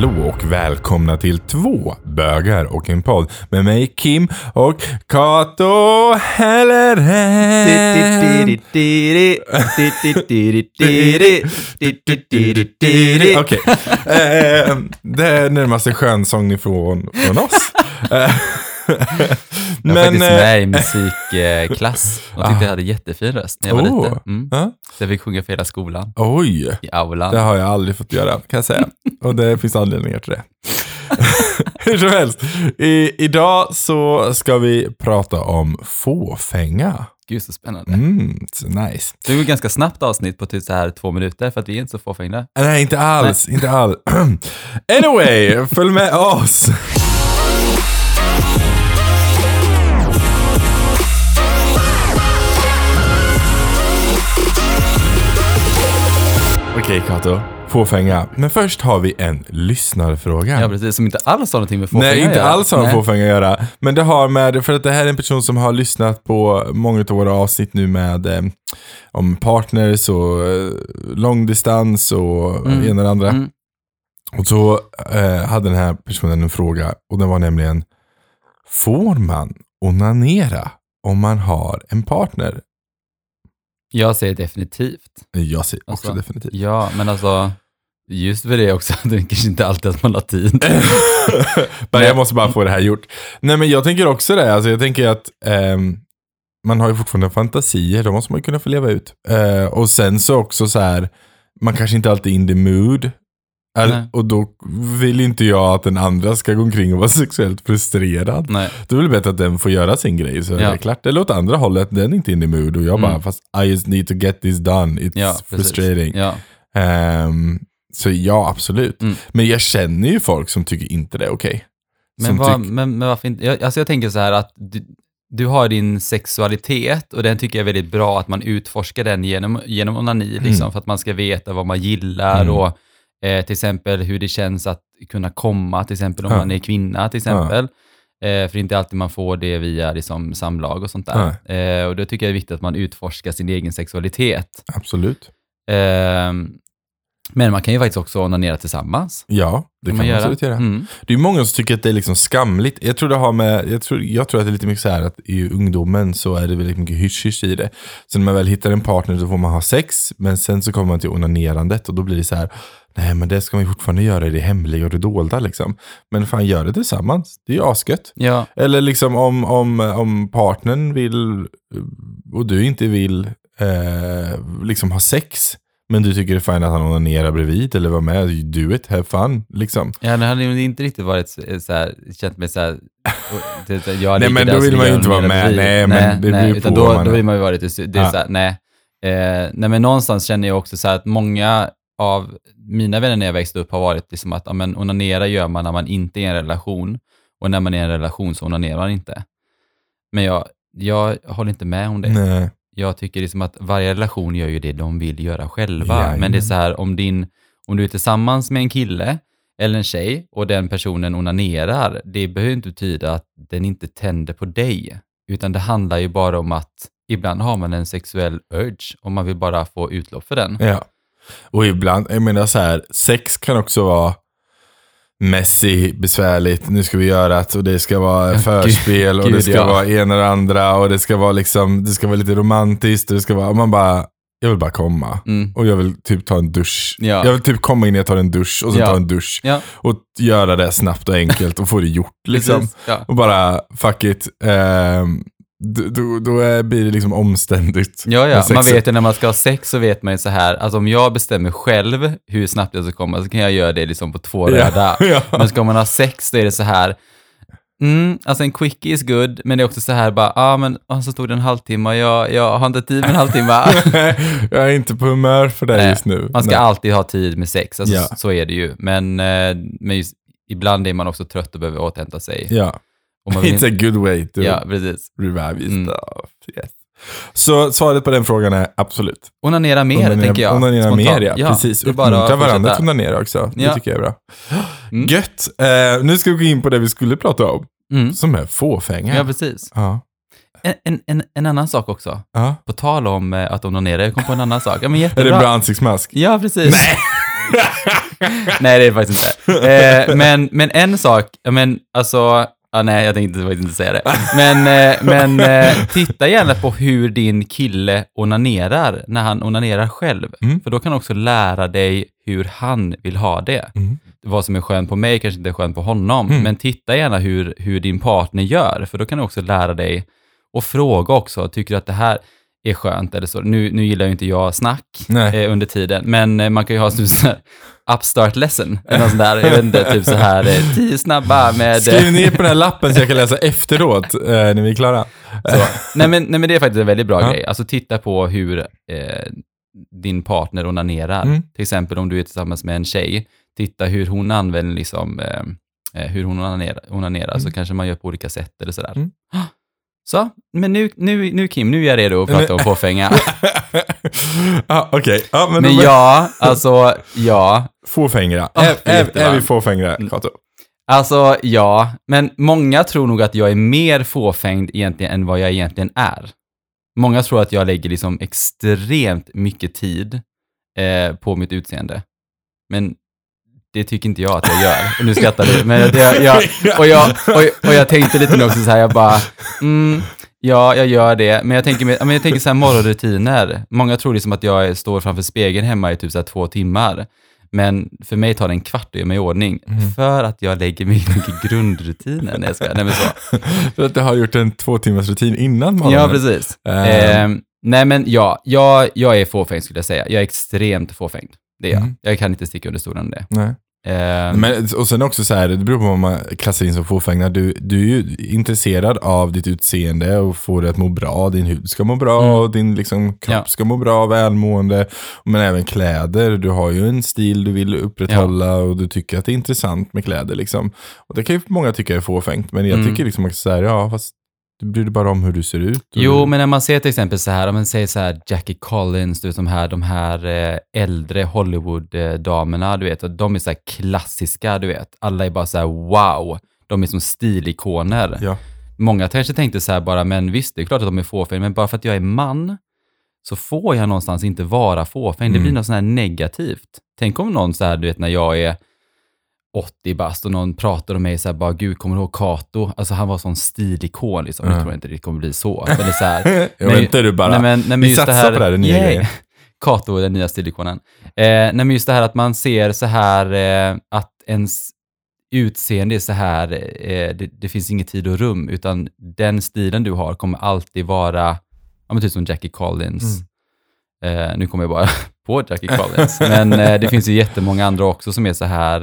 hallå och välkomna till två bögar och en podd med mig Kim och Kato Helleren. Okej, eh, det är närmaste skönsång ifrån från oss. Jag var faktiskt eh, med i musikklass och tyckte jag hade jättefin röst när jag var Oh. liten. Mm. ja, Så jag fick sjunga för hela skolan oj, i aulan. det har jag aldrig fått göra kan jag säga. Och det finns anledningar till det. Hur som helst, i, idag så ska vi prata om fåfänga. Gud så spännande. Mm, så nice. Det var ett ganska snabbt avsnitt på typ så här två minuter för att vi är inte så fåfänga. Nej, inte alls. Inte alls. anyway, följ med oss. Okej, Kato. Fåfänga. Men först har vi en lyssnarfråga. Ja, precis. Som inte alls har någonting med fåfänga Nej, att inte göra. alls har med Nej. fåfänga att göra. Men det har med, för att det här är en person som har lyssnat på många av våra avsnitt nu med eh, om partners och eh, långdistans och Mm. ena och det andra. Mm. Och så eh, hade den här personen en fråga och den var nämligen Får man onanera om man har en partner? Jag säger definitivt. Jag säger också Alltså, definitivt. Ja, men alltså just för det också, det är kanske inte alltid att man har tid. men jag måste bara få det här gjort. Nej men jag tänker också det. Alltså, jag tänker att ehm, man har ju fortfarande fantasier. De måste man ju kunna få leva ut. Eh, och sen så också så här. Man kanske inte alltid är in the mood. Är- och då vill inte jag att den andra ska gå omkring och vara sexuellt frustrerad. Nej. Då är det bättre att den får göra sin grej så är Ja. det klart. Eller åt andra hållet, den är inte in the mood och jag Mm. bara, fast I just need to get this done. It's Ja, frustrating. Ja. Ehm, så ja, absolut. Mm. Men jag känner ju folk som tycker inte det är okej. Men, Som vad, tyck- men, men varför inte? Jag, alltså jag tänker så här att du, du har din sexualitet och den tycker jag är väldigt bra att man utforskar den genom, genom onani, liksom, Mm. för att man ska veta vad man gillar Mm. och eh, till exempel hur det känns att kunna komma, till exempel om Ja. man är kvinna till exempel. Eh, för det är inte alltid man får det via liksom, samlag och sånt där. Eh, och då tycker jag det är viktigt att man utforskar sin egen sexualitet. Absolut. Eh, men man kan ju faktiskt också onanera tillsammans. Ja, det kan man, absolut göra. Mm. Det är många som tycker att det är liksom skamligt. Jag tror det har med, jag tror, jag tror att det är lite mycket så här att i ungdomen så är det väldigt mycket hysch-hysch i det. Så när man väl hittar en partner så får man ha sex, men sen så kommer man till onanerandet och då blir det så här, nej men det ska man ju fortfarande göra i det hemliga och det dolda liksom. Men fan gör det tillsammans, det är ju asgött. Ja, Eller liksom om, om, om partnern vill och du inte vill eh, liksom ha sex, men du tycker det är fint att han onanerar bredvid eller var med, do it, have fun. Liksom. Ja, det hade ju inte riktigt varit så, så här, känt mig så här, det, jag Nej, men då vill man ju inte vara med. bredvid. Nej, men det beror ju utan på då, man då vill man ju vara lite, det är Ja. så här, nej. Eh, nej, men någonstans känner jag också så här att många av mina vänner när jag växte upp har varit liksom att, ja, men onanera gör man när man inte är i en relation och när man är i en relation så onanerar man inte. Men jag, jag håller inte med om det. Nej. Jag tycker liksom att varje relation gör ju det de vill göra själva. Jajamän. Men det är så här, om, din, om du är tillsammans med en kille eller en tjej och den personen onanerar, det behöver inte betyda att den inte tänder på dig. Utan det handlar ju bara om att ibland har man en sexuell urge och man vill bara få utlopp för den. Ja. Och ibland, jag menar så här, sex kan också vara messy, besvärligt, nu ska vi göra det och det ska vara förspel och det ska vara ena och andra och det ska vara liksom, det ska vara lite romantiskt och det ska vara, man bara, jag vill bara komma. Mm. Och jag vill typ ta en dusch. Ja. Jag vill typ komma in jag tar en dusch och sen Ja. ta en dusch. Ja, Och göra det snabbt och enkelt och få det gjort liksom. Och bara, fuck it. Ehm, då, då, är, blir det liksom omständigt. Ja, ja. Man vet ju när man ska ha sex så vet man ju så här, alltså om jag bestämmer själv hur snabbt jag ska komma så kan jag göra det liksom på två Ja, röda. ja. Men ska man ha sex då är det så här, mm, alltså en quickie is good, men det är också så här bara, ja ah, men ah, så stod det en halvtimme och jag, jag har inte tid med en halvtimme. jag är inte på humör för det just nu. Man ska Nej. alltid ha tid med sex, alltså Ja. så- så är det ju. Men, eh, men just, ibland är man också trött och behöver återhämta sig. Ja. It's a good way to ja, precis. revive Mm. stuff. Yes. Så svaret på den frågan är absolut. Onanera mer, tänker jag. Onanera spontant. mer, ja. Precis. det är bara Uppmuntra varandra att onanera också. Det Ja. tycker jag är bra. Mm. Gött. Eh, nu ska vi gå in på det vi skulle prata om, Mm. som är fåfänga. Ja, precis. ja. En, en, en, en annan sak också. ja. På tal om eh, att onanera, jag kom på en annan sak. Ja, men Är jättebra. det bra ansiktsmask? Ja, precis. Nej. nej, det är det faktiskt inte. Eh, men, men en sak, ja, men alltså, ja, nej, jag tänkte faktiskt inte säga det. Men, eh, men eh, titta gärna på hur din kille onanerar när han onanerar själv. Mm. För då kan du också lära dig hur han vill ha det. Mm. Vad som är skönt på mig kanske inte är skönt på honom, Mm. men titta gärna hur, hur din partner gör, för då kan du också lära dig och fråga också, tycker du att det här är skönt eller så? Nu, nu gillar ju inte jag snack eh, under tiden, men eh, man kan ju ha så här upstart lesson, eller något sånt där, jag vet inte, typ så här eh, tio snabba med... eh, Skriv ner på den här lappen så jag kan läsa efteråt eh, när vi är klara. Så. Nej, men, nej men det är faktiskt en väldigt bra Ja. grej. Alltså titta på hur eh, din partner onanerar. Mm. Till exempel om du är tillsammans med en tjej, titta hur hon använder liksom, eh, eh, hur hon onanerar, onanerar så kanske man gör på olika sätt eller sådär. Mm. Så, men nu, nu, nu Kim, nu är jag redo att prata om fåfänga. ja, Okej, ja, men, Men då- ja, alltså ja. Fåfängra. Ah, är, är är, vi fåfängra, Kato? Alltså ja, men många tror nog att jag är mer fåfängd egentligen än vad jag egentligen är. Många tror att jag lägger liksom extremt mycket tid eh, på mitt utseende. Men det tycker inte jag att jag gör. Och nu skrattar du. Men det, jag, och, jag, och, och jag tänkte lite nu också så här, jag bara, mm, ja, jag gör det. Men jag tänker, men jag tänker så här morgonrutiner. Många tror liksom att jag står framför spegeln hemma i typ så här två timmar. Men för mig tar det en kvart att göra mig i ordning. För att jag lägger mig i. Nej, jag skojar. Nej, men så. För att du har gjort en två timmars rutin innan morgonen. Ja, precis. Ehm. Eh, nej, men ja, jag, jag är fåfängd skulle jag säga. Jag är extremt fåfängd. Det är jag. Mm. Jag kan inte sticka under stolen med det. Nej. Eh, Men, och sen också så här, det beror på vad man klassar in som fåfänga. Du, du är ju intresserad av ditt utseende och får det att må bra. Din hud ska må bra Mm. och din liksom, kropp Ja. ska må bra, välmående. Men även kläder. Du har ju en stil du vill upprätthålla och du tycker att det är intressant med kläder. Liksom. Och det kan ju många tycka är fåfängt. Men jag Mm. tycker liksom också så här, ja fast du bryr dig bara om hur du ser ut. Jo, men när man ser till exempel så här, om man säger så här Jackie Collins, du vet de här, de här eh, äldre Hollywood-damerna, du vet, de är så här klassiska, du vet. Alla är bara så här wow, de är som stilikoner. Ja. Många kanske tänkte så här bara, men visst, det är klart att de är fåfängda, men bara för att jag är man så får jag någonstans inte vara fåfängd. Det blir Mm. något sånt här negativt. Tänk om någon så här, du vet, när jag är 80 bast och någon pratar om mig så här, bara gud, kommer du ihåg Kato? Alltså han var sån stilikon liksom. Nu Ja. tror jag inte det kommer bli så. Men det är så här, Jag vet inte, du bara, nej, men, nej, men vi satsar här, på det här, den nya Yay. grejen. Kato, den nya stilikonen. Eh, nej, men just det här att man ser så här eh, att ens utseende är så här, eh, det, det finns inget tid och rum, utan den stilen du har kommer alltid vara, ja men typ som Jackie Collins. Eh, nu kommer jag bara på Jackie Collins, men eh, det finns ju jättemånga andra också som är så här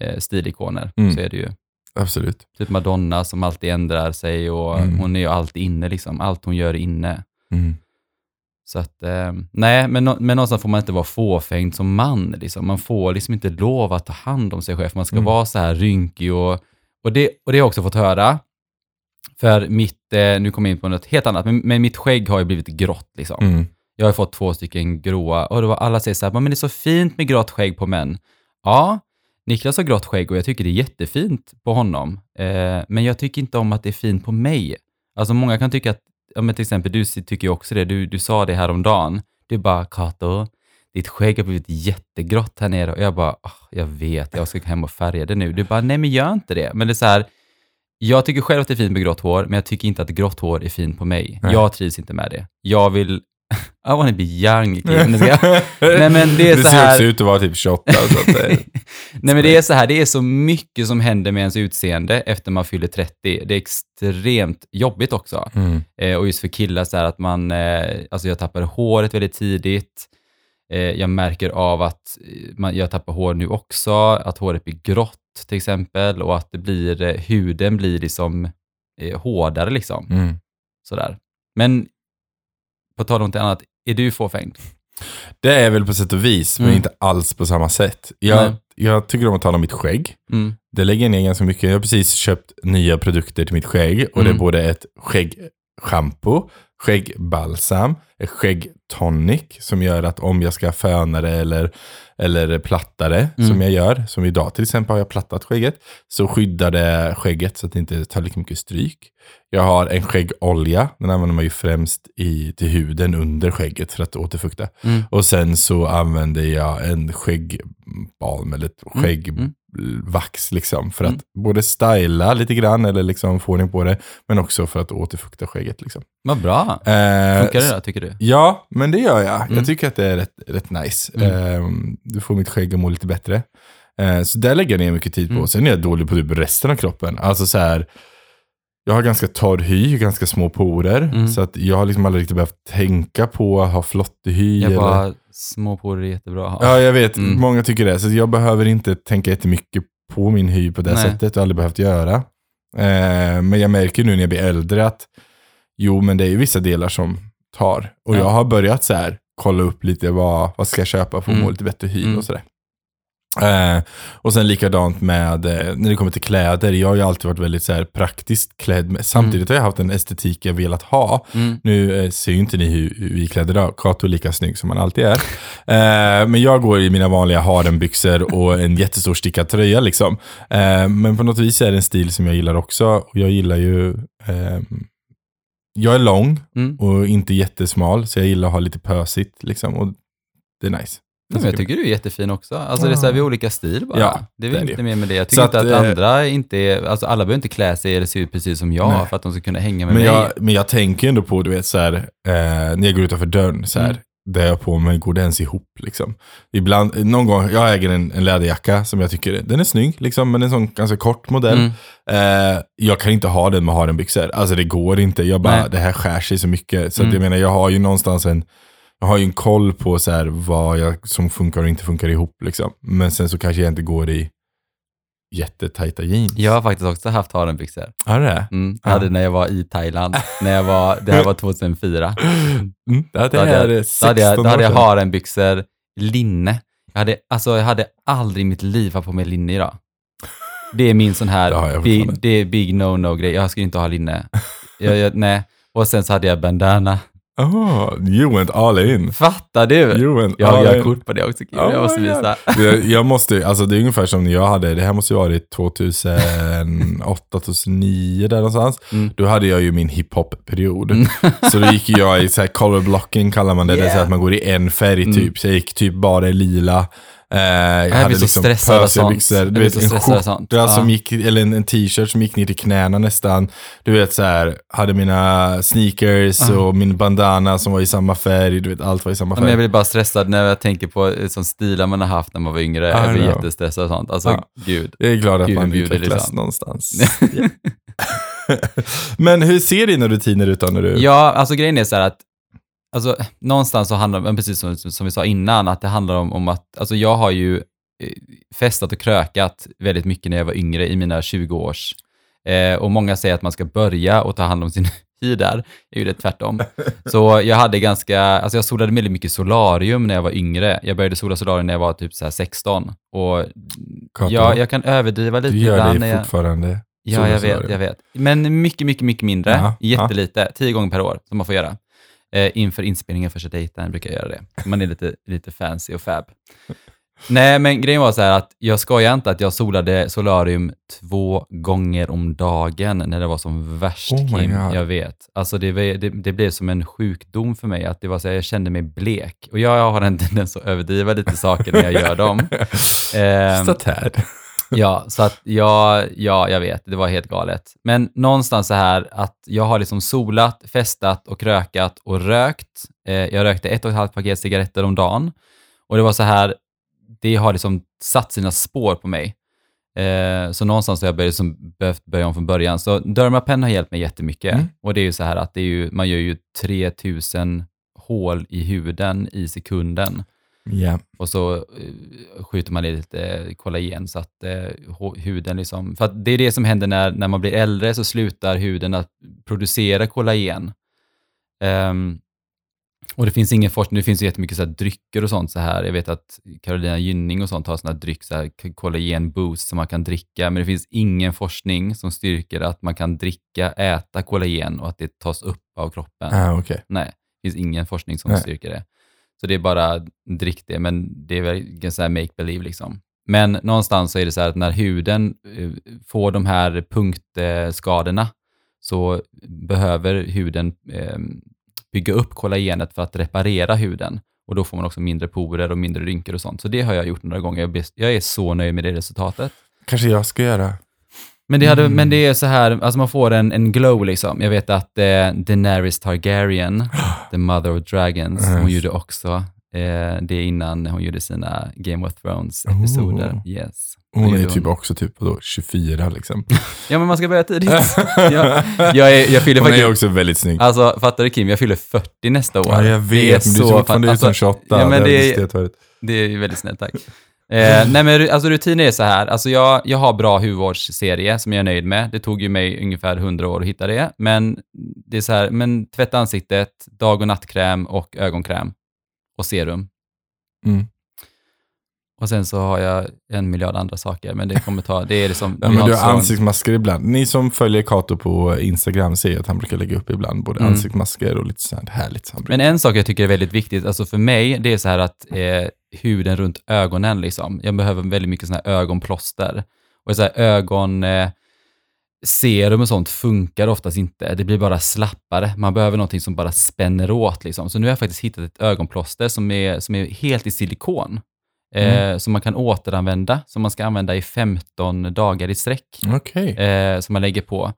eh, stilikoner. Mm. Så är det ju. Absolut. Typ Madonna som alltid ändrar sig och Mm. hon är ju alltid inne liksom. Allt hon gör är inne. Mm. Så att, eh, nej, men, nå- men någonstans får man inte vara fåfängd som man. Liksom. Man får liksom inte lov att ta hand om sig själv. Man ska Mm. vara så här rynkig och, och, det, och det har jag också fått höra. För mitt, eh, nu kommer jag in på något helt annat, men, men mitt skägg har ju blivit grått liksom. Mm. Jag har fått två stycken gråa och då var alla säger så här, men det är så fint med grått skägg på män. Ja, Niklas har grått skägg och jag tycker det är jättefint på honom. Eh, men jag tycker inte om att det är fint på mig. Alltså många kan tycka att, ja men till exempel du tycker ju också det, du, du sa det häromdagen. Du bara, Kato, ditt skägg har blivit jättegrått här nere. Och jag bara, "Ah, jag vet, jag ska hem och färga det nu. Du bara, nej men gör inte det. Men det är så här, jag tycker själv att det är fint med grått hår, men jag tycker inte att grått hår är fint på mig. Nej. Jag trivs inte med det. Jag vill, I wanna be young, jag- Nej, men det är du så ser här- också ut att vara typ 28. så att, eh, Nej men det är så här, det är så mycket som händer med ens utseende efter man fyller 30. Det är extremt jobbigt också. mm. Eh, och just för killar så här att man, eh, alltså jag tappar håret väldigt tidigt. Eh, jag märker av att eh, man, jag tappar hår nu också, att håret blir grått till exempel och att det blir, eh, huden blir liksom eh, hårdare liksom. Mm. Sådär. Men på tal om något annat, är du fåfängd? Det är väl på sätt och vis, men Mm. inte alls på samma sätt. Jag, Nej. jag tycker om att tala om mitt skägg. Mm. Det lägger jag ner ganska mycket. Jag har precis köpt nya produkter till mitt skägg. Och det är Mm. både ett skäggschampo, skäggbalsam, skäggtonic som gör att om jag ska föna det eller, eller platta det, Mm. som jag gör, som idag till exempel har jag plattat skägget, så skyddar det skägget så att det inte tar lika mycket stryk. Jag har en skäggolja, den använder man ju främst i, till huden under skägget för att återfukta. Mm. Och sen så använder jag en skäggbalm eller ett Mm, skäggvax liksom. För att både styla lite grann eller liksom få ordning på det. Men också för att återfukta skägget liksom. Vad bra. Eh, Funkar det då, tycker du? Ja, men det gör jag. Mm. Jag tycker att det är rätt, rätt nice. Mm. Eh, du får mitt skägg att må lite bättre. Eh, så där lägger jag ner mycket tid på. Mm. Sen är jag dålig på typ resten av kroppen. Alltså så här, jag har ganska torr hy, ganska små porer. Mm. Så att jag har liksom aldrig riktigt behövt tänka på att ha flottig hy. Jag eller... bara, små porer är jättebra att ha. Ja, jag vet. Mm. Många tycker det. Så jag behöver inte tänka jättemycket på min hy på det Nej. sättet. Jag har aldrig behövt göra. Eh, men jag märker nu när jag blir äldre att jo, men det är ju vissa delar som tar. Och Ja. jag har börjat så här, kolla upp lite vad, vad ska jag köpa för att Mm. må lite bättre hy Mm. och sådär. Eh, och sen likadant med eh, när det kommer till kläder. Jag har ju alltid varit väldigt så här, praktiskt klädd. Samtidigt har jag haft en estetik jag velat ha. Mm. Nu eh, ser ju inte ni hur, hur vi är klädda idag. Kato är lika snygg som han alltid är. Eh, men jag går i mina vanliga harenbyxor och en jättestor stickad tröja liksom. Eh, men på något vis är det en stil som jag gillar också. Och jag gillar ju... Eh, jag är lång Mm. och inte jättesmal, så jag gillar att ha lite pösigt liksom. Och det är nice. Men jag tycker du är jättefin också. Alltså det är så här, vi har olika stil bara. Ja, det är väl inte mer med det. Jag tycker inte att, att eh, andra inte är, alltså alla behöver inte klä sig eller se ut precis som jag Nej. för att de ska kunna hänga med Men mig. jag, men jag tänker ändå på, du vet så här, eh, när jag går utanför dörren så här, Mm. där jag på mig, går det ens ihop liksom? Ibland, någon gång, jag äger en, en läderjacka som jag tycker, den är snygg liksom, men en sån ganska kort modell. Mm. Eh, jag kan inte ha den med harenbyxor. Alltså det går inte. Jag bara, Nej. det här skär sig så mycket. Så att Mm. jag menar, jag har ju någonstans en, jag har ju en koll på så här, vad jag, som funkar och inte funkar ihop. Liksom. Men sen så kanske jag inte går i jättetajta jeans. Jag har faktiskt också haft harenbyxor. Har du det? Mm. Jag Ja. hade när jag var i Thailand. när jag var, det här var 2004. Mm, det Då här hade är jag, 16 då hade jag, då hade jag harenbyxor, linne. Jag hade, alltså, jag hade aldrig i mitt liv haft på mig linne idag. Det är min sån här, big, det är big no-no-grej. Jag skulle inte ha linne. Jag, jag, nej. Och sen så hade jag bandana. Oh, you went all in. Fattar du? You went Jag all har kort på det också. Oh jag måste visa. Det, jag måste, alltså det är ungefär som när jag hade, det här måste ju varit 2008, 2009 där någonstans. Mm. Då hade jag ju min hiphop-period. Mm. Så då gick jag i så här color blocking kallar man det, det är så Yeah. att man går i en färg Mm. typ. Så jag gick typ bara i lila. Eh, jag, Jag pösiga sånt. byxor. Du vet, en skjorta sånt. som Ja. gick, eller en, en t-shirt som gick ner till knäna nästan. Du vet så här, hade mina sneakers Ja. och min bandana som var i samma färg. Du vet, allt var i samma Ja, färg. men jag blir bara stressad när jag tänker på sån stilar man har haft när man var yngre. I Jag blir know. jättestressad och sånt. Alltså, Ja. gud. Jag är glad att Gud man utvecklas liksom. någonstans. Men hur ser dina rutiner ut då när du... Ja, alltså grejen är så här att alltså, någonstans så handlar det, precis som, som vi sa innan, att det handlar om, om att, alltså jag har ju eh, festat och krökat väldigt mycket när jag var yngre i mina 20 års. Eh, och många säger att man ska börja och ta hand om sin hy där. Jag gjorde tvärtom. Så jag hade ganska, alltså jag solade väldigt mycket solarium när jag var yngre. Jag började sola solarium när jag var typ så här 16. Och Kato, ja, jag kan överdriva lite du gör det när jag, fortfarande. Ja, jag vet, jag vet. Men mycket, mycket, mycket mindre. Ja, Jättelite. Tio gånger per år som man får göra. Eh, inför inspelningen första dejten brukar jag göra det. Man är lite, lite fancy och fab. Nej, men grejen var så här att jag skojar inte att jag solade solarium två gånger om dagen när det var som värst, Oh Kim. God. Jag vet. Alltså det, det, det blev som en sjukdom för mig. Att det var så här, jag kände mig blek. Och jag har en tendens att överdriva lite saker när jag gör dem. Här. Ja, så att jag, ja, jag vet, det var helt galet. Men någonstans så här att jag har liksom solat, festat och rökat och rökt. Eh, jag rökte ett och ett halvt paket cigaretter om dagen. Och det var så här, det har liksom satt sina spår på mig. Eh, så någonstans har jag börjat, liksom, behövt börja om från början. Så Dermapen har hjälpt mig jättemycket. Mm. Och det är ju så här att det är ju, man gör ju 3000 hål i huden i sekunden. Ja. Och så eh, skjuter man i lite kollagen så att eh, huden liksom... För det är det som händer när, när man blir äldre, så slutar huden att producera kollagen. Ehm, och det finns ingen forskning, det finns ju jättemycket så här drycker och sånt så här. Jag vet att Carolina Gynning och sånt har här dryck, så här k- kollagen boost som man kan dricka, men det finns ingen forskning som styrker att man kan dricka, äta kollagen och att det tas upp av kroppen. Ah, okej. Nej, finns ingen forskning som Nej. styrker det. Så det är bara drick det, men det är väl så här make believe liksom. Men någonstans så är det så här att när huden eh, får de här punktskadorna så behöver huden ehm, bygga upp kollagenet för att reparera huden. Och då får man också mindre porer och mindre rynkor och sånt. Så det har jag gjort några gånger. Jag Jag är så nöjd med det resultatet. Kanske jag ska göra. Men det, hade, Mm. men det är så här, alltså man får en, en glow liksom. Jag vet att eh, Daenerys Targaryen, the mother of dragons, hon Yes. gjorde också eh, det innan hon gjorde sina Game of Thrones-episoder. Oh. Yes. Hon är gjorde typ också typ vadå, 24 liksom. Ja, men man ska börja tidigt. jag, jag, är, jag fyller Hon är faktiskt... också väldigt snygg. Alltså, fattar du Kim? Jag fyller 40 nästa år. Ja, jag vet. Det är men du ser fortfarande ut som alltså, 28. Ja, men det, det, är, det är ju väldigt snällt, tack. Eh, nej men alltså rutiner är så här, alltså jag, jag har bra hudvårdsserie som jag är nöjd med. Det tog ju mig ungefär 100 år att hitta det, men det är så här, men tvätta ansiktet, dag och nattkräm och ögonkräm och serum. Mm. Och sen så har jag en miljard andra saker, men det kommer ta, det är liksom... Ja, men du har ansiktsmasker ibland. Ni som följer Kato på Instagram ser att han brukar lägga upp ibland både Mm. ansiktsmasker och lite sånt härligt. Men en sak jag tycker är väldigt viktigt, alltså för mig, det är så här att eh, huden runt ögonen, liksom. jag behöver väldigt mycket såna här ögonplåster. Och så här ögon... Eh, serum och sånt funkar oftast inte. Det blir bara slappare. Man behöver någonting som bara spänner åt. Liksom. Så nu har jag faktiskt hittat ett ögonplåster som är, som är helt i silikon. Eh, som man kan återanvända, som man ska använda i 15 dagar i sträck. Okej. eh, som man lägger på.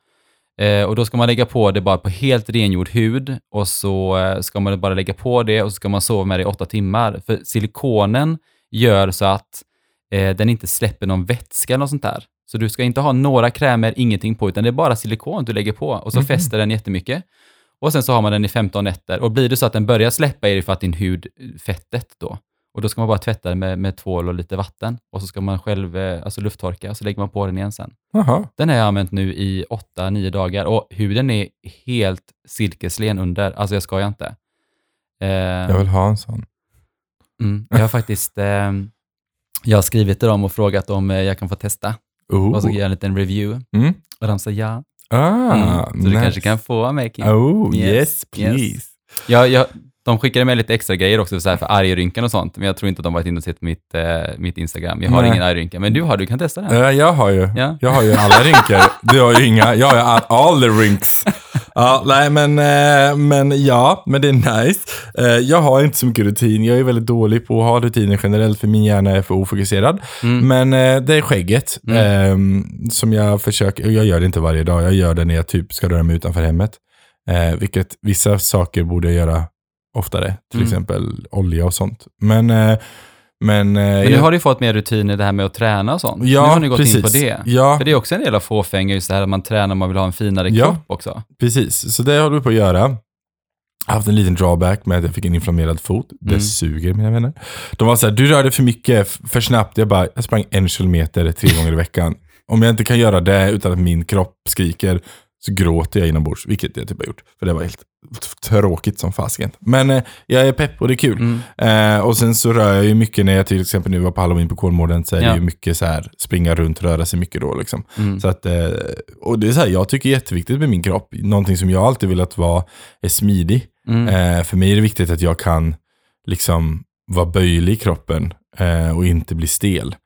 Eh, och då ska man lägga på det bara på helt rengjord hud och så ska man bara lägga på det och så ska man sova med det i åtta timmar. För silikonen gör så att den inte släpper någon vätska eller något sånt där. Så du ska inte ha några krämer, ingenting på, utan det är bara silikon du lägger på och så Mhm. fäster den jättemycket. Och sen så har man den i 15 nätter. Och blir det så att den börjar släppa är det för att din hud, fettet då. Och då ska man bara tvätta den med, med tvål och lite vatten. Och så ska man själv eh, alltså lufttorka och så lägger man på den igen sen. Jaha. Den har jag använt nu i 8-9 dagar och huden är helt silkeslen under. Alltså jag skojar inte. Eh, Jag vill ha en sån. mm, jag har faktiskt eh, jag har skrivit till dem och frågat om eh, jag kan få testa Oh. och så ge en liten review. Mm. Och de sa ja. Ah, Mm. Så du nice. kanske kan få Kim. Oh, Yes, yes, please. yes. Jag, jag, de skickade med lite extra grejer också så här för argrynkan och sånt, men jag tror inte att de varit inne och sett mitt, eh, mitt Instagram. Jag har Nej. ingen argrynka, men du har, du kan testa den. Ja, jag har ju, Ja. jag har ju alla rynkor. Du har ju inga, jag har ju all, all the rinks. Ja, nej men, eh, men ja, men det är nice. Eh, Jag har inte så mycket rutin. Jag är väldigt dålig på att ha rutiner generellt för min hjärna är för ofokuserad. Mm. Men det är skägget eh, som jag försöker, jag gör det inte varje dag. Jag gör det när jag typ ska röra mig utanför hemmet. Vilket vissa saker borde jag göra oftare. Till Mm. exempel olja och sånt. Men, eh, men, eh, Men nu jag- har du fått mer rutin i det här med att träna och sånt. Ja, nu har ni gått in på precis. det. Ja. För det är också en del av fåfänga, just det här att man tränar, man vill ha en finare Ja. kropp också. Precis, så det håller vi på att göra. Jag har haft en liten drawback med att jag fick en inflammerad fot. Det Mm. suger mina vänner. De var så här, du rörde för mycket, för snabbt. Jag bara, jag sprang en kilometer tre gånger i veckan. Om jag inte kan göra det utan att min kropp skriker så gråter jag inombords, vilket jag typ har gjort. För det var helt tråkigt som fasiken. Men eh, jag är pepp och det är kul. Mm. Eh, och sen så rör jag ju mycket när jag till exempel nu var på halloween på Kolmården så är Ja. det ju mycket så här springa runt, röra sig mycket då liksom. Mm. Så att, eh, och det är så här, jag tycker det är jätteviktigt med min kropp. Någonting som jag alltid velat vara är smidig. Mm. Eh, för mig är det viktigt att jag kan liksom vara böjlig i kroppen eh, och inte bli stel.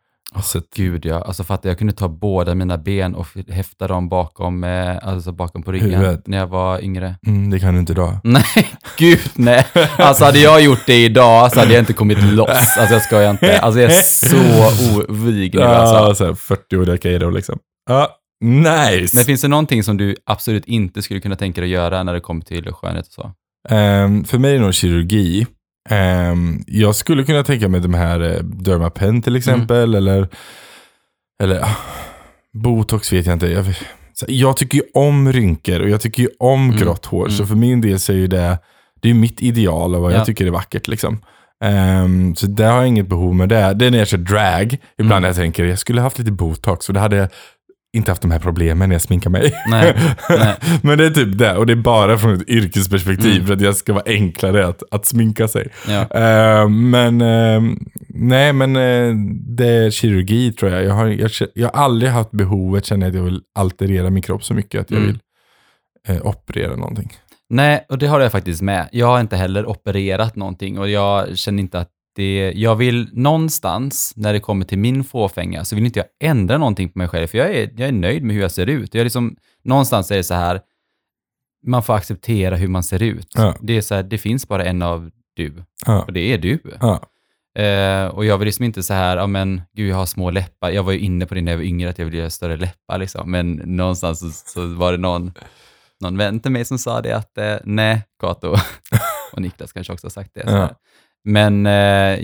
Så att, Gud ja, alltså fattar jag kunde ta båda mina ben och häfta dem bakom, eh, alltså bakom på ryggen Huvudet. när jag var yngre. mm, det kan du inte idag. Nej, gud nej. Alltså hade jag gjort det idag så hade jag inte kommit loss. Alltså jag skojar inte. Alltså jag är så ovig nu alltså. Ja, så här 40-åriga Kairo liksom. Ja, nice! Men finns det någonting som du absolut inte skulle kunna tänka dig att göra när det kommer till skönhet och så? Ehm, för mig är det nog kirurgi. Ehm, jag skulle kunna tänka mig de här uh, Dermapen till exempel, eller, eller ah, botox vet jag inte. Jag, så, jag tycker ju om rynkor och jag tycker ju om Mm. grått hår. Så Mm. för min del så är ju det, det är mitt ideal och vad Ja. jag tycker är vackert. Liksom. Ehm, så där har jag inget behov med det. Det är när jag kör drag, ibland Mm. jag tänker jag skulle haft lite botox, för då hade inte haft de här problemen när jag sminkar mig. Nej, nej. Men det är typ det, och det är bara från ett yrkesperspektiv Mm. för att jag ska vara enklare att, att sminka sig. Ja. Eh, men eh, nej, men eh, det är kirurgi tror jag. Jag har, jag, jag har aldrig haft behovet, känner jag, att jag vill alterera min kropp så mycket att jag Mm. vill operera någonting. Nej, och det har jag faktiskt med. Jag har inte heller opererat någonting och jag känner inte att det... Jag vill någonstans, när det kommer till min fåfänga, så vill inte jag ändra någonting på mig själv, för jag är, jag är nöjd med hur jag ser ut. Jag är liksom, någonstans är det så här, man får acceptera hur man ser ut. Ja. Det är så här, det finns bara en av du, Ja. och det är du. Ja. Eh, och jag vill liksom inte så här, ja men gud jag har små läppar. Jag var ju inne på det när jag var yngre, att jag ville göra större läppar liksom. Men någonstans så, så var det någon, någon vän till mig som sa det att, eh, nej Kato, och Niklas kanske också har sagt det. Så. Men eh,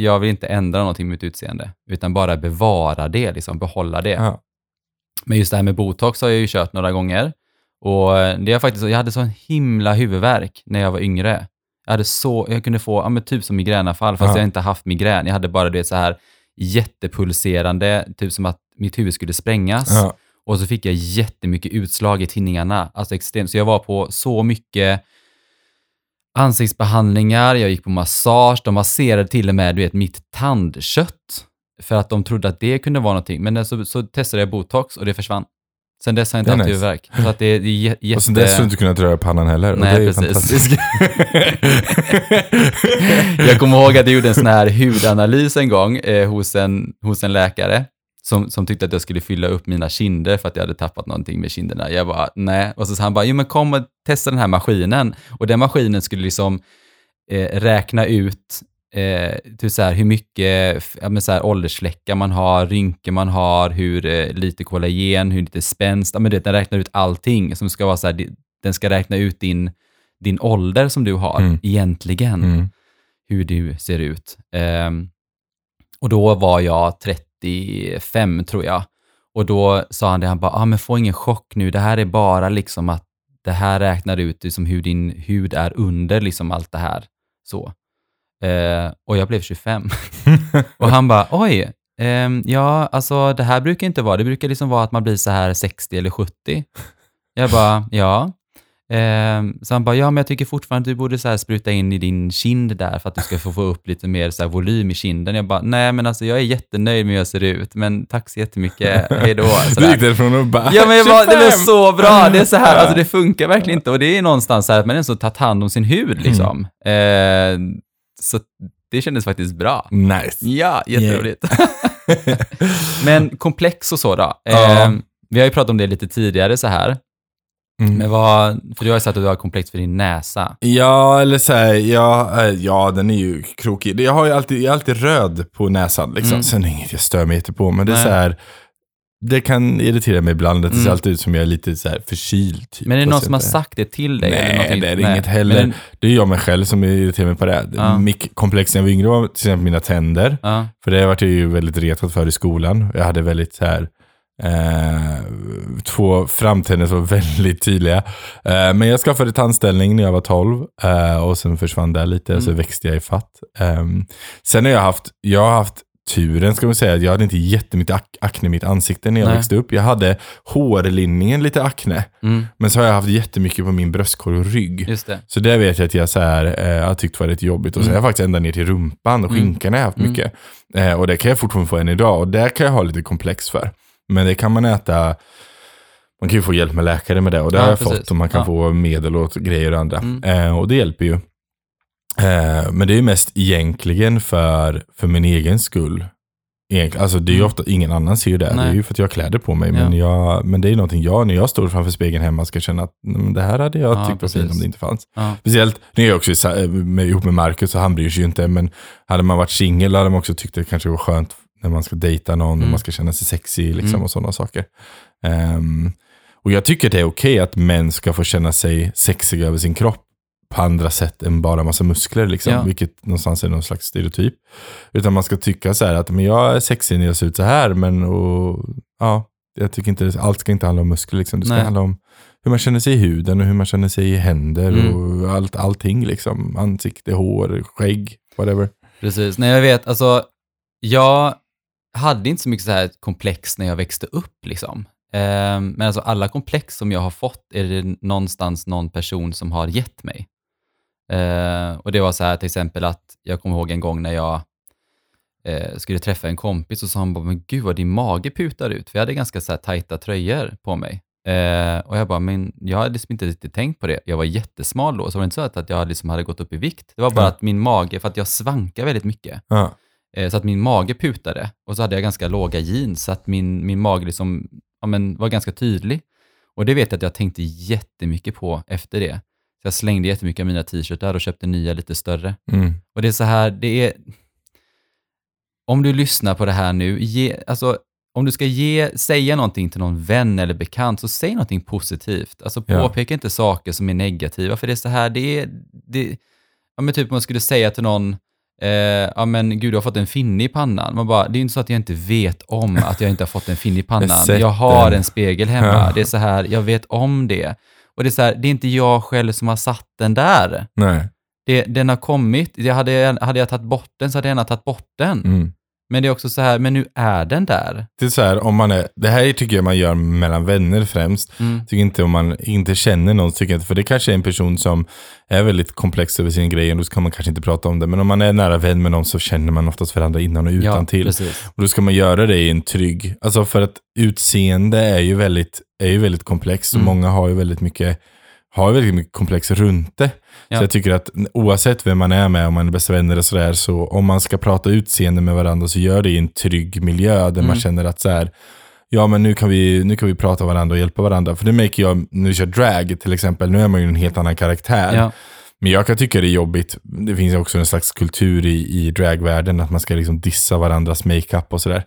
jag vill inte ändra någonting med mitt utseende, utan bara bevara det, liksom, behålla det. Ja. Men just det här med botox har jag ju kört några gånger. Och eh, det är faktiskt, jag hade så en himla huvudvärk när jag var yngre. Jag, hade så, jag kunde få ja, men typ som migränanfall, fast Ja. jag inte haft migrän. Jag hade bara det så här jättepulserande, typ som att mitt huvud skulle sprängas. Ja. Och så fick jag jättemycket utslag i tinningarna. Alltså extremt. Så jag var på så mycket ansiktsbehandlingar, jag gick på massage, de masserade till och med du vet, mitt tandkött. För att de trodde att det kunde vara någonting. Men så, så testade jag botox och det försvann. Sen dess har jag inte haft nice. huvudvärk. Så att det är jä- jätte... Och sen dess har du inte kunnat röra pannan heller. Nej, och det är precis. jag kommer ihåg att jag gjorde en sån här hudanalys en gång eh, hos, en, hos en läkare som, som tyckte att jag skulle fylla upp mina kinder för att jag hade tappat någonting med kinderna. Jag bara, nej. Och så sa han bara, jo men kom och testa den här maskinen. Och den maskinen skulle liksom eh, räkna ut eh, typ så här, hur mycket ja, så här, åldersfläckar man har, rynkor man har, hur eh, lite kollagen, hur lite spänst. Ja, men du vet, den räknar ut allting som ska vara så här, den ska räkna ut din, din ålder som du har Mm. egentligen Mm. hur du ser ut. Ehm, och då var jag 35 tror jag. Och då sa han det, han bara, ah, men få ingen chock nu, det här är bara liksom att det här räknar ut liksom hur din hud är under liksom allt det här. Så. Eh, och jag blev 25. och han bara, oj, ehm, ja, alltså det här brukar inte vara, det brukar liksom vara att man blir så här 60 eller 70. Jag bara, ja. Ehm, så han bara, ja men jag tycker fortfarande att du borde så spruta in i din kind där för att du ska få, få upp lite mer så volym i kinden. Jag bara, nej men alltså jag är jättenöjd med hur jag ser ut, men tack så jättemycket, hej då. Du gick därifrån och bara, Ja men jag bara, det var 25! så bra, det är så här, alltså det funkar verkligen inte och det är någonstans så här att man ändå tagit hand om sin hud liksom. Eh, så det kändes faktiskt bra. Nice. Ja, jätteroligt. men komplex och så då. Eh, Ja. Vi har ju pratat om det lite tidigare så här. Mm. Men vad, för du har ju sagt att du har komplex för din näsa. Ja, eller så här, ja, eh, ja, den är ju krokig. Jag, har ju alltid, jag är alltid röd på näsan. Liksom. Mm. Sen är det inget jag stör mig på, men det är Nej. så här, det kan irritera mig ibland. att Det ser Mm. alltid ut som jag är lite så här förkyld. Typ, Men är det någon som har sagt det till dig? eller Nej, någonting? det är Nej. inget heller. Men, Det är jag mig själv som irriterar mig på det. Ja. Mitt komplex när jag var yngre var till exempel mina tänder. ja, För det vart jag ju väldigt retad för i skolan. Jag hade väldigt så här, eh, två framtänder som var väldigt tydliga. Eh, men jag skaffade tandställning när jag var 12 eh, och sen försvann det lite och så Mm. växte jag i fatt. Ehm, sen har jag haft, jag har haft turen ska man säga, att jag hade inte jättemycket ak- akne i mitt ansikte när jag Nej. växte upp. Jag hade hårlinningen lite akne, mm, men så har jag haft jättemycket på min bröstkorg och rygg. just det. Så det vet jag att jag så här, eh, har tyckt var lite jobbigt. Och så Mm. har jag faktiskt ända ner till rumpan och Mm. skinkan har jag haft Mm. mycket. Eh, och det kan jag fortfarande få än idag. Och där kan jag ha lite komplex för. Men det kan man äta, man kan ju få hjälp med läkare med det. Och det Ja, har jag precis. fått. Och man kan Ja. få medel och grejer och andra. Mm. Eh, och det hjälper ju. Eh, men det är ju mest egentligen för, för min egen skull. Egent, alltså det är ju Mm. ofta, ingen annan ser ju det. Det Nej. är ju för att jag har kläder på mig. Men, jag, men det är ju någonting jag, när jag står framför spegeln hemma, ska känna att "Nej, men det här hade jag Ja, tyckt var fint om det inte fanns. Ja. Speciellt, nu är jag också med, ihop med Marcus och han bryr sig ju inte, men hade man varit singel hade man också tyckt det kanske var skönt när man ska dejta någon Mm. man ska känna sig sexy liksom, Mm. och sådana saker. Ehm, och jag tycker det är okej att män ska få känna sig sexiga över sin kropp på andra sätt än bara massa muskler, liksom, Ja. vilket någonstans är någon slags stereotyp. Utan man ska tycka så här att men jag är sexig när jag ser ut så här, men och, ja, jag tycker inte, allt ska inte handla om muskler. Liksom. Det ska Nej. handla om hur man känner sig i huden och hur man känner sig i händer Mm. och allt, allting. Liksom. Ansikte, hår, skägg, whatever. Precis. Nej, jag vet, alltså, jag hade inte så mycket så här komplex när jag växte upp liksom. Ehm, men alltså alla komplex som jag har fått är det någonstans någon person som har gett mig. Ehm, och det var så här till exempel att jag kommer ihåg en gång när jag eh, skulle träffa en kompis och sa han bara, men gud vad din mage putar ut. För jag hade ganska så här tajta tröjor på mig. Eh, och jag bara, men jag hade liksom inte riktigt tänkt på det. Jag var jättesmal då, så det var inte så att att jag liksom hade gått upp i vikt. Det var bara Ja. att min mage, för att jag svankar väldigt mycket, Ja. Eh, så att min mage putade. Och så hade jag ganska låga jeans, så att min, min mage liksom, ja, men var ganska tydlig. Och det vet jag att jag tänkte jättemycket på efter det. Så jag slängde jättemycket av mina t-shirtar och köpte nya lite större. Mm. Och det är så här, det är... Om du lyssnar på det här nu, ge, alltså, om du ska ge, säga någonting till någon vän eller bekant, så säg någonting positivt. Alltså Ja. påpeka inte saker som är negativa, för det är så här, det är... Det, ja, men typ om man skulle säga till någon, eh, ja men gud, du har fått en finne i pannan. Man bara, det är inte så att jag inte vet om att jag inte har fått en finne i pannan. Jag har en spegel hemma. Det är så här, jag vet om det. Och det är så här, det är inte jag själv som har satt den där. Nej. Det, den har kommit, det hade, hade jag tagit bort den så hade jag gärna tagit bort den. Mm. Men det är också så här, men nu är den där. Det är så här, om man är, det här tycker jag man gör mellan vänner främst. Mm. Tycker inte om man inte känner någon, tycker inte, för det kanske är en person som är väldigt komplex över sin grej och då ska man kanske inte prata om det. Men om man är nära vän med någon så känner man oftast varandra innan och utan till. precis. Och då ska man göra det i en trygg, alltså för att utseende är ju väldigt, är ju väldigt komplext och Mm. många har ju väldigt mycket, har väldigt mycket komplex runt det. Ja. Så jag tycker att oavsett vem man är med, om man är bästa vänner och sådär, så om man ska prata utseende med varandra så gör det i en trygg miljö där man Mm. känner att så här, ja men nu kan, vi, nu kan vi prata varandra och hjälpa varandra. För det märker jag när vi kör drag till exempel, nu är man ju en helt annan karaktär. Ja. Men jag kan tycka det är jobbigt. Det finns också en slags kultur i, i dragvärlden att man ska liksom dissa varandras makeup och sådär.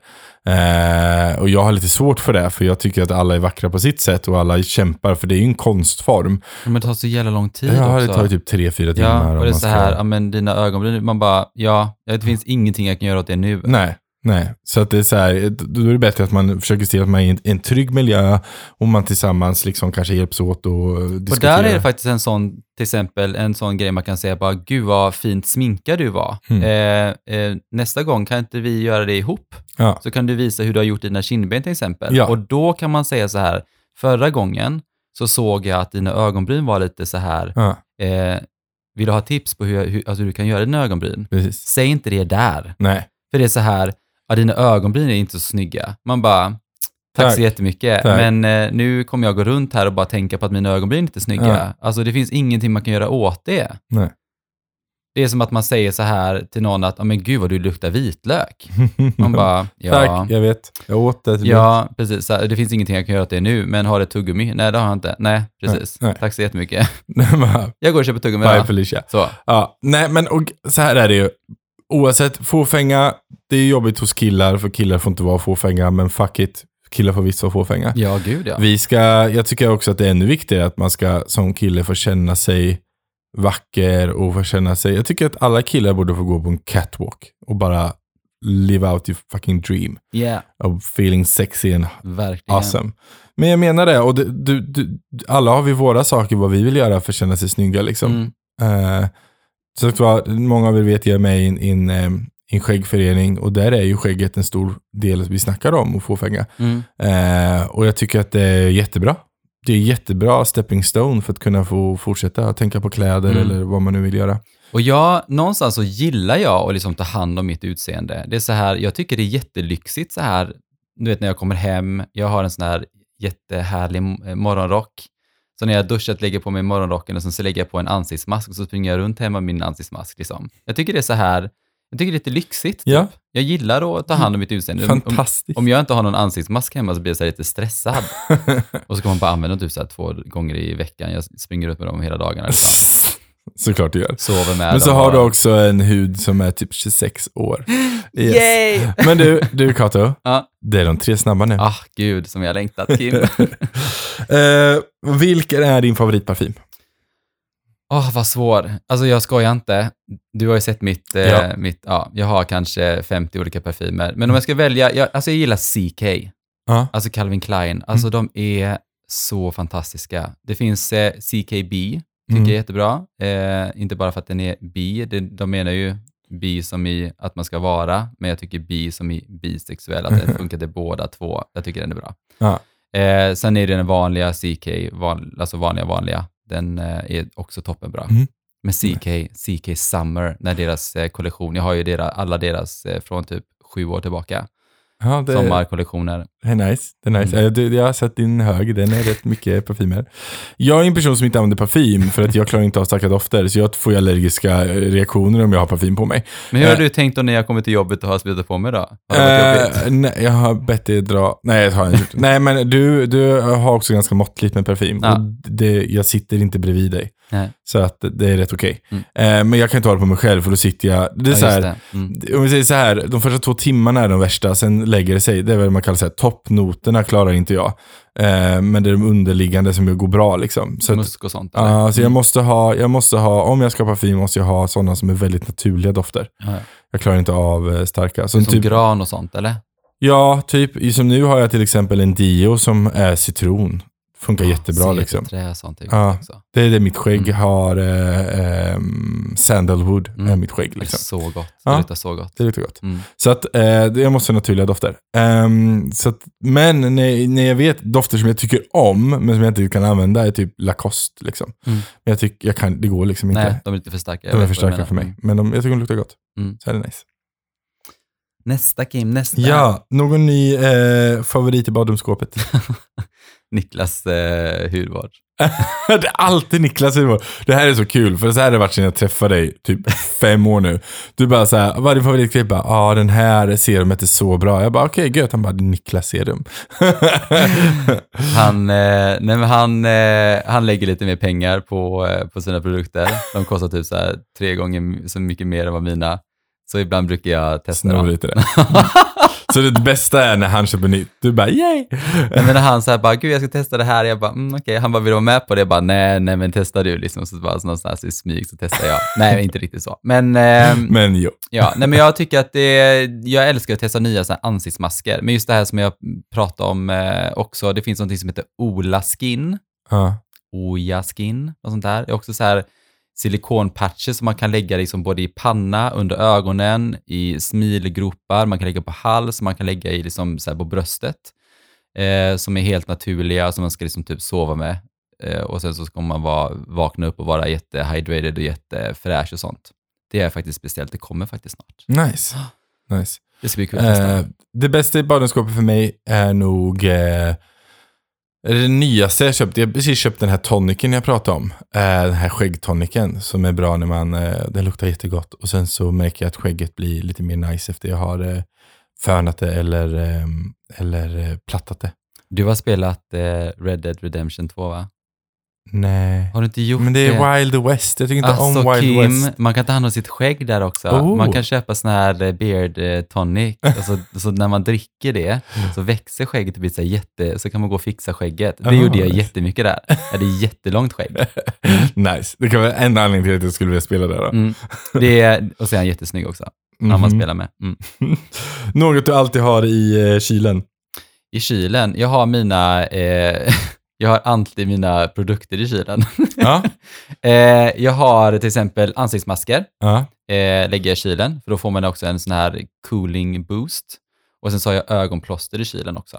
Eh, och jag har lite svårt för det, för jag tycker att alla är vackra på sitt sätt och alla kämpar, för det är ju en konstform. Men det tar så jävla lång tid Ja, också. det tar ju typ tre, fyra timmar. Ja, och det är så här, ja men dina ögonbryn, man bara, ja, det finns ingenting jag kan göra åt det nu. Nej, nej. Så att det är så här, då är det bättre att man försöker se att man är i en, trygg miljö och man tillsammans liksom kanske hjälps åt och eh, Och diskuterar. där är det faktiskt en sån, till exempel, en sån grej man kan säga bara, gud vad fint sminkad du var. Mm. Eh, eh, nästa gång kan inte vi göra det ihop? Ja. Så kan du visa hur du har gjort dina kindben till exempel. Ja. Och då kan man säga så här, förra gången så såg jag att dina ögonbryn var lite så här, Ja, eh, vill du ha tips på hur, hur, alltså hur du kan göra dina ögonbryn? precis. Säg inte det där. Nej. För det är så här, ja, dina ögonbryn är inte så snygga. Man bara, tack, Tack. så jättemycket. Tack. Men eh, nu kommer jag gå runt här och bara tänka på att mina ögonbryn inte är snygga. Alltså det finns ingenting man kan göra åt det. Nej. Det är som att man säger så här till någon att, ja men gud vad du luktar vitlök. Man bara, ja. Tack, jag vet. Jag åt det. Ja, precis. Det finns ingenting jag kan göra åt det nu, men har det tuggummi? Nej, det har jag inte. Nej, precis. Nej, nej. Tack så jättemycket. Jag går och köper tuggummi. Bye? Felicia. Så. Ja, nej men och, så här är det ju. Oavsett, fåfänga, det är jobbigt hos killar, för killar får inte vara fåfänga, men fuck it. Killar får visst vara fåfänga. Ja, gud ja. Vi ska, jag tycker också att det är ännu viktigare att man ska som kille få känna sig vacker och få känna sig, jag tycker att alla killar borde få gå på en catwalk och bara live out your fucking dream Yeah, of feeling sexy and verkligen. awesome. Men jag menar det, och det, du, du, alla har vi våra saker vad vi vill göra för att känna sig snygga liksom. Mm. Eh, så att många av er vet jag är med i en, en, eh, i en skäggförening och där är ju skägget en stor del vi snackar om och fåfänga. Mm. Eh, och jag tycker att det är jättebra. Det är jättebra stepping stone för att kunna få fortsätta tänka på kläder Mm. eller vad man nu vill göra. Och jag, någonstans så gillar jag att liksom ta hand om mitt utseende. Det är så här, jag tycker det är jättelyxigt så här, du vet när jag kommer hem, jag har en sån här jättehärlig m- morgonrock. Så när jag duschat lägger på mig morgonrocken och sen så lägger jag på en ansiktsmask och så springer jag runt hemma med min ansiktsmask. Liksom. Jag tycker det är så här, jag tycker det är lite lyxigt. Typ. Ja. Jag gillar att ta hand om mitt utseende. Om, om, Fantastiskt. om jag inte har någon ansiktsmask hemma så blir jag så här lite stressad. och så kan man bara använda dem typ så här två gånger i veckan. Jag springer ut med dem hela dagarna. Såklart du gör. Sover med Men så har du också en hud som är typ 26 år. Yes. Yay! Men du, du Kato. Ja. Det är de tre snabba nu. Ah, gud, som jag längtat, Kim. Eh, vilken är din favoritparfym? Åh, vad svår. Alltså jag skojar inte. Du har ju sett mitt, eh, Ja. mitt, ja, jag har kanske 50 olika parfymer. Men om jag ska välja, jag, alltså jag gillar CK, Ja. alltså Calvin Klein. Alltså de är så fantastiska. Det finns eh, CKB, tycker Mm. jag är jättebra. Eh, inte bara för att den är bi, det, de menar ju bi som i att man ska vara, men jag tycker bi som i bisexuell, att det funkar till båda två. Jag tycker den är bra. Ja. Eh, sen är det den vanliga CK, van, alltså vanliga vanliga, den eh, är också toppenbra. Mm. Men CK, CK Summer, när deras eh, kollektion, jag har ju deras, alla deras eh, från typ sju år tillbaka. Ja, det, sommarkollektioner. det är nice. Det är nice. Mm. Jag har sett din hög, den är rätt mycket parfymer. Jag är en person som inte använder parfym för att jag klarar inte av starka dofter. Så jag får allergiska eh, reaktioner om jag har parfym på mig. Men hur har Eh. du tänkt då när jag kommer till jobbet och har sprutat på mig då? Eh, nej, jag har bett dig dra... Nej, jag har inte gjort. Nej, men du, du har också ganska måttligt med parfym. Ja. Och det, jag sitter inte bredvid dig. Nej. Så att det är rätt okej. Mm. Eh, men jag kan inte det på mig själv för då sitter jag... Det är Ja, så här. Mm. Om vi säger så här, de första två timmarna är de värsta, sen lägger det sig. Det är vad man kallar så här, toppnoterna klarar inte jag. Eh, men det är de underliggande som går bra liksom. Så, Musk och sånt? ja, eller? så jag Mm. måste ha, jag måste ha, om jag ska ha parfym måste jag ha sådana som är väldigt naturliga dofter. Ja, ja. Jag klarar inte av eh, starka. Som Som typ, gran och sånt eller? ja, typ, som nu har jag till exempel en Dio som är citron. Funkar jättebra liksom. Sånt är Ja. Det är det mitt skägg Mm. har, eh, ehm, sandalwood är Mm. mitt skägg Det är liksom. så gott. Ja. Det luktar så gott. Det luktar gott. Mm. Så att eh, jag måste ha naturliga dofter. Ehm, så att, men när, när jag vet dofter som jag tycker om, men som jag inte kan använda, är typ Lacoste. Liksom. Mm. Men jag tycker, jag kan, det går liksom inte. Nej, de är lite för starka. De är för starka för mig. Men de, jag tycker de luktar gott. Mm. Så är det nice. Nästa Kim, nästa. Ja, någon ny eh, favorit i badrumsskåpet? Niklas eh, hudvård. det är alltid Niklas humor. Det här är så kul, för så här har det varit sedan jag träffade dig, typ fem år nu. Du bara såhär, vad är din favoritklipp? Ja, ah, den här serumet är så bra. Jag bara, okej, gött. Han bara, det är Niklas serum. Han, eh, nej han, eh, han lägger lite mer pengar på, eh, på sina produkter. De kostar typ så här tre gånger så mycket mer än vad mina. Så ibland brukar jag testa dem. lite där. Så det bästa är när han köper nytt. Du bara, yay! Men när han så här bara, gud jag ska testa det här. Jag bara, mm, okej. Han bara, vill du vara med på det? Jag bara, nej, nej men testa du liksom. Så bara så någonstans i smyg så testar jag. nej, inte riktigt så. Men, ehm, Men jo. Ja, nej men jag tycker att det, jag älskar att testa nya så här ansiktsmasker. Men just det här som jag pratade om eh, också, det finns något som heter Ola Skin, Ja. Oja Skin och sånt där. Det är också så här silikonpatcher som man kan lägga liksom både i panna, under ögonen, i smilgropar, man kan lägga på hals, man kan lägga i liksom så på bröstet. Eh, som är helt naturliga, som man ska liksom typ sova med. Eh, och sen så ska man vara, vakna upp och vara jättehydrated och jättefräsch och sånt. Det är faktiskt beställt, det kommer faktiskt snart. Nice. nice. Det ska bli kul att testa. Eh, det bästa i badrumsskåpet för mig är nog eh, det nyaste jag köpt. Jag har precis köpt den här toniken jag pratade om. Eh, den här skäggtoniken som är bra när man, eh, den luktar jättegott. Och sen så märker jag att skägget blir lite mer nice efter jag har eh, fönat det eller, eller plattat det. Du har spelat Red Dead Redemption 2 va? Nej. Har du inte gjort Men det är Wild West. Jag tycker inte Alltså om Wild Kim, West. man kan ta hand om sitt skägg där också. Oh. Man kan köpa sån här eh, beard eh, tonic. alltså, så när man dricker det så växer skägget och blir så, jätte, så kan man gå och fixa skägget. Det Ah, gjorde jag nice. jättemycket där. Det är jättelångt skägg. nice. Det kan vara en anledning till att jag skulle vilja spela där då. Mm. Det är, och så är han jättesnygg också, när man Mhm. spelar med. Mm. Något du alltid har i eh, kylen. I kylen, jag har mina, eh, jag har alltid mina produkter i kylen. Ja. eh, jag har till exempel ansiktsmasker. ja. eh, lägga i kylen, för då får man också en sån här cooling boost. Och sen så har jag ögonplåster i kylen också.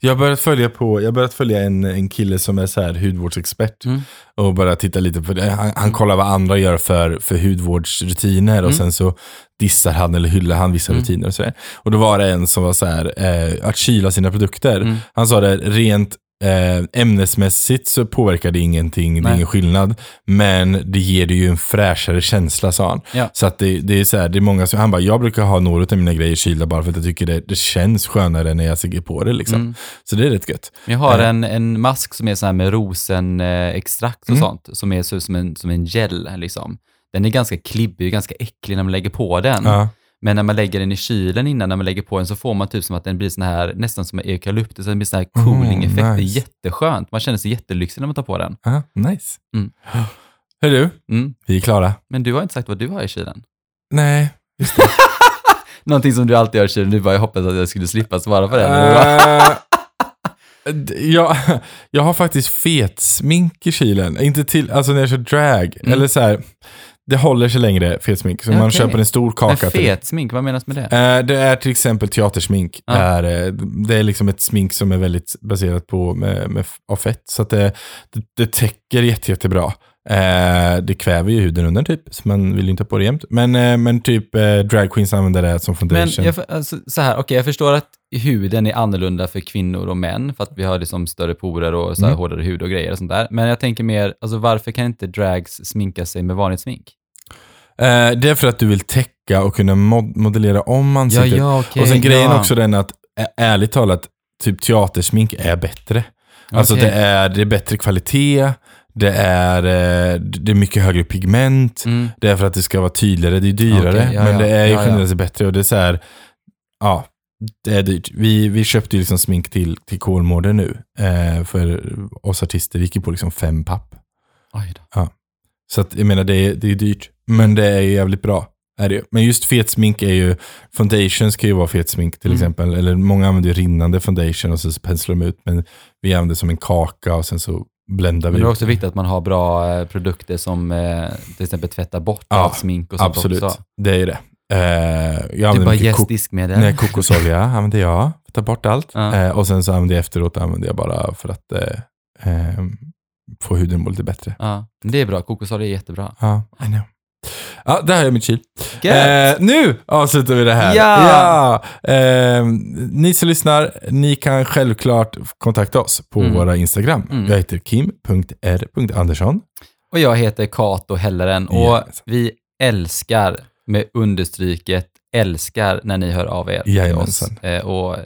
Jag har börjat följa på, jag börjat följa en, en kille som är så här hudvårdsexpert. Mm. Och bara titta lite på det. Han, han kollar vad andra gör för, för hudvårdsrutiner och Mm. sen så dissar han eller hyllar han vissa Mm. rutiner och så. Och då var det en som var så här, eh, att kyla sina produkter. Mm. Han sa det rent eh, ämnesmässigt så påverkar det ingenting, det är Nej. ingen skillnad. Men det ger det ju en fräschare känsla sa han. Ja. Så att det, det är så här, det är många som, han bara, jag brukar ha några av mina grejer kylda bara för att jag tycker det, det känns skönare när jag lägger på det liksom. Mm. Så det är rätt gött. Jag har Eh. en, en mask som är så här med rosenextrakt och Mm. sånt, som är så, som, en, som en gel. Liksom. Den är ganska klibbig ganska äcklig när man lägger på den. Ja. Men när man lägger den i kylen innan, när man lägger på den, så får man typ som att den blir sån här, nästan som en eukalyptus, den blir sån här cooling-effekt. Det är nice. jätteskönt. Man känner sig jättelyxig när man tar på den. Ja, nice. Mm. Hör du, Mm. vi är klara. Men du har inte sagt vad du har i kylen. Nej. Någonting som du alltid har i kylen, du bara, jag hoppas att jag skulle slippa svara på det. Eh, jag, jag har faktiskt fetsmink i kylen. Inte till, alltså när jag kör drag. Mm. Eller så här, det håller sig längre, fetsmink. Så Ja, man köper en stor Men kaka. till. fet smink, vad menas med det? Eh, Det är till exempel teatersmink. Ja. Är, eh, det är liksom ett smink som är väldigt baserat på med, med, av fett. Så att det, det, det täcker jätte, jättebra. Eh, det kväver ju huden under typ, så man vill ju inte ha på det jämt. Men, eh, men typ eh, drag queens använder det som Men foundation. jag, alltså, så här, okej, jag förstår att huden är annorlunda för kvinnor och män, för att vi har liksom större porer och så här Mm. hårdare hud och grejer och sånt där. Men jag tänker mer, alltså varför kan inte drags sminka sig med vanligt smink? Eh, det är för att du vill täcka och kunna mod- modellera om ansiktet. okej. och sen grejen ja. också den att, ä- ärligt talat, typ teatersmink är bättre. Alltså det, är, det är bättre kvalitet, det är, eh, det är mycket högre pigment, Mm. det är för att det ska vara tydligare, det är dyrare, Okej, ja, men ja. det är ju Ja, ja. generellt sett bättre och det är så här, ja, det är dyrt. Vi, vi köpte ju liksom smink till, till Kolmården nu, eh, för oss artister gick ju på liksom fem papp. Oj då. Så att, jag menar, det är, det är dyrt, men det är ju jävligt bra. Är det. Men just fet smink är ju, foundation ska ju vara fet smink till Mm. exempel, eller många använder ju rinnande foundation och så penslar de ut, men vi använder som en kaka och sen så bländar vi Men det är också viktigt att man har bra eh, produkter som eh, till exempel tvättar bort Ja, allt smink och sånt Absolut, också. det är det. Eh, jag Du bara yes kok- diskmedel. Nej, kokosolja använder jag, för att ta bort allt. Ja. Eh, och sen så använder jag efteråt använder jag bara för att eh, eh, få huden att må lite bättre. Ja, det är bra. Kokosolja är jättebra. Ja, I know. Ja, där har jag mitt. Gött! Eh, nu avslutar vi det här. Ja! Ja, eh, ni som lyssnar, ni kan självklart kontakta oss på Mm. våra Instagram. Mm. Jag heter kim.r.andersson. Och jag heter Kato Helleren och Jajamensan. vi älskar, med understryket, älskar när ni hör av er till oss. Jajamensan. Eh, och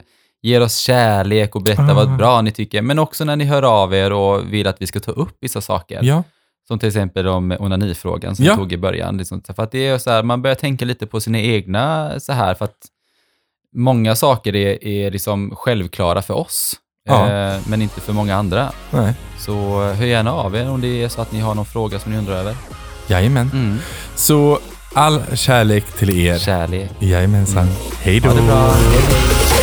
ger oss kärlek och berättar Ah. vad bra ni tycker, men också när ni hör av er och vill att vi ska ta upp vissa saker. Ja, Som till exempel om onanifrågan som Ja. vi tog i början. Liksom, för att det är så här, man börjar tänka lite på sina egna så här, för att många saker är, är liksom självklara för oss, Ja. eh, men inte för många andra. nej. Så hör gärna av er om det är så att ni har någon fråga som ni undrar över. Jajamän. Mm. Så all kärlek till er. Kärlek. Jajamensan. Hej då. Ha det bra. Hej, hej.